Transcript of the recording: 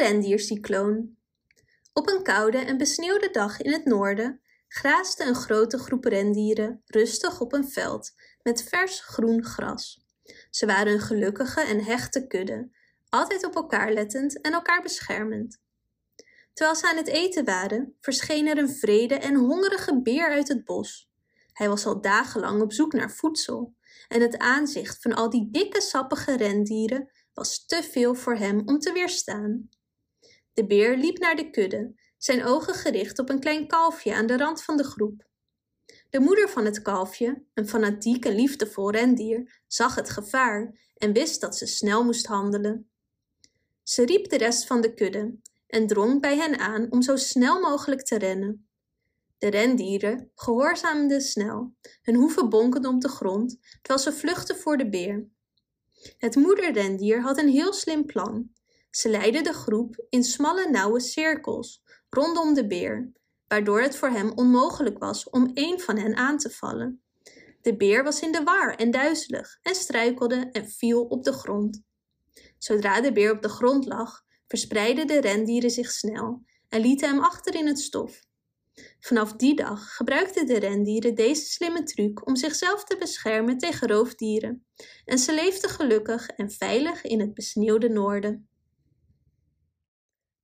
rendiercycloon. Op een koude en besneeuwde dag in het noorden graasde een grote groep rendieren rustig op een veld met vers groen gras. Ze waren een gelukkige en hechte kudde, altijd op elkaar lettend en elkaar beschermend. Terwijl ze aan het eten waren, verscheen er een vrede en hongerige beer uit het bos. Hij was al dagenlang op zoek naar voedsel en het aanzicht van al die dikke sappige rendieren was te veel voor hem om te weerstaan. De beer liep naar de kudde, zijn ogen gericht op een klein kalfje aan de rand van de groep. De moeder van het kalfje, een fanatiek en liefdevol rendier, zag het gevaar en wist dat ze snel moest handelen. Ze riep de rest van de kudde en drong bij hen aan om zo snel mogelijk te rennen. De rendieren gehoorzaamden snel, hun hoeven bonkenden op de grond, terwijl ze vluchtten voor de beer. Het moederrendier had een heel slim plan. Ze leidde de groep in smalle, nauwe cirkels rondom de beer, waardoor het voor hem onmogelijk was om één van hen aan te vallen. De beer was in de war en duizelig en struikelde en viel op de grond. Zodra de beer op de grond lag, verspreidden de rendieren zich snel en lieten hem achter in het stof. Vanaf die dag gebruikten de rendieren deze slimme truc om zichzelf te beschermen tegen roofdieren en ze leefden gelukkig en veilig in het besneeuwde noorden.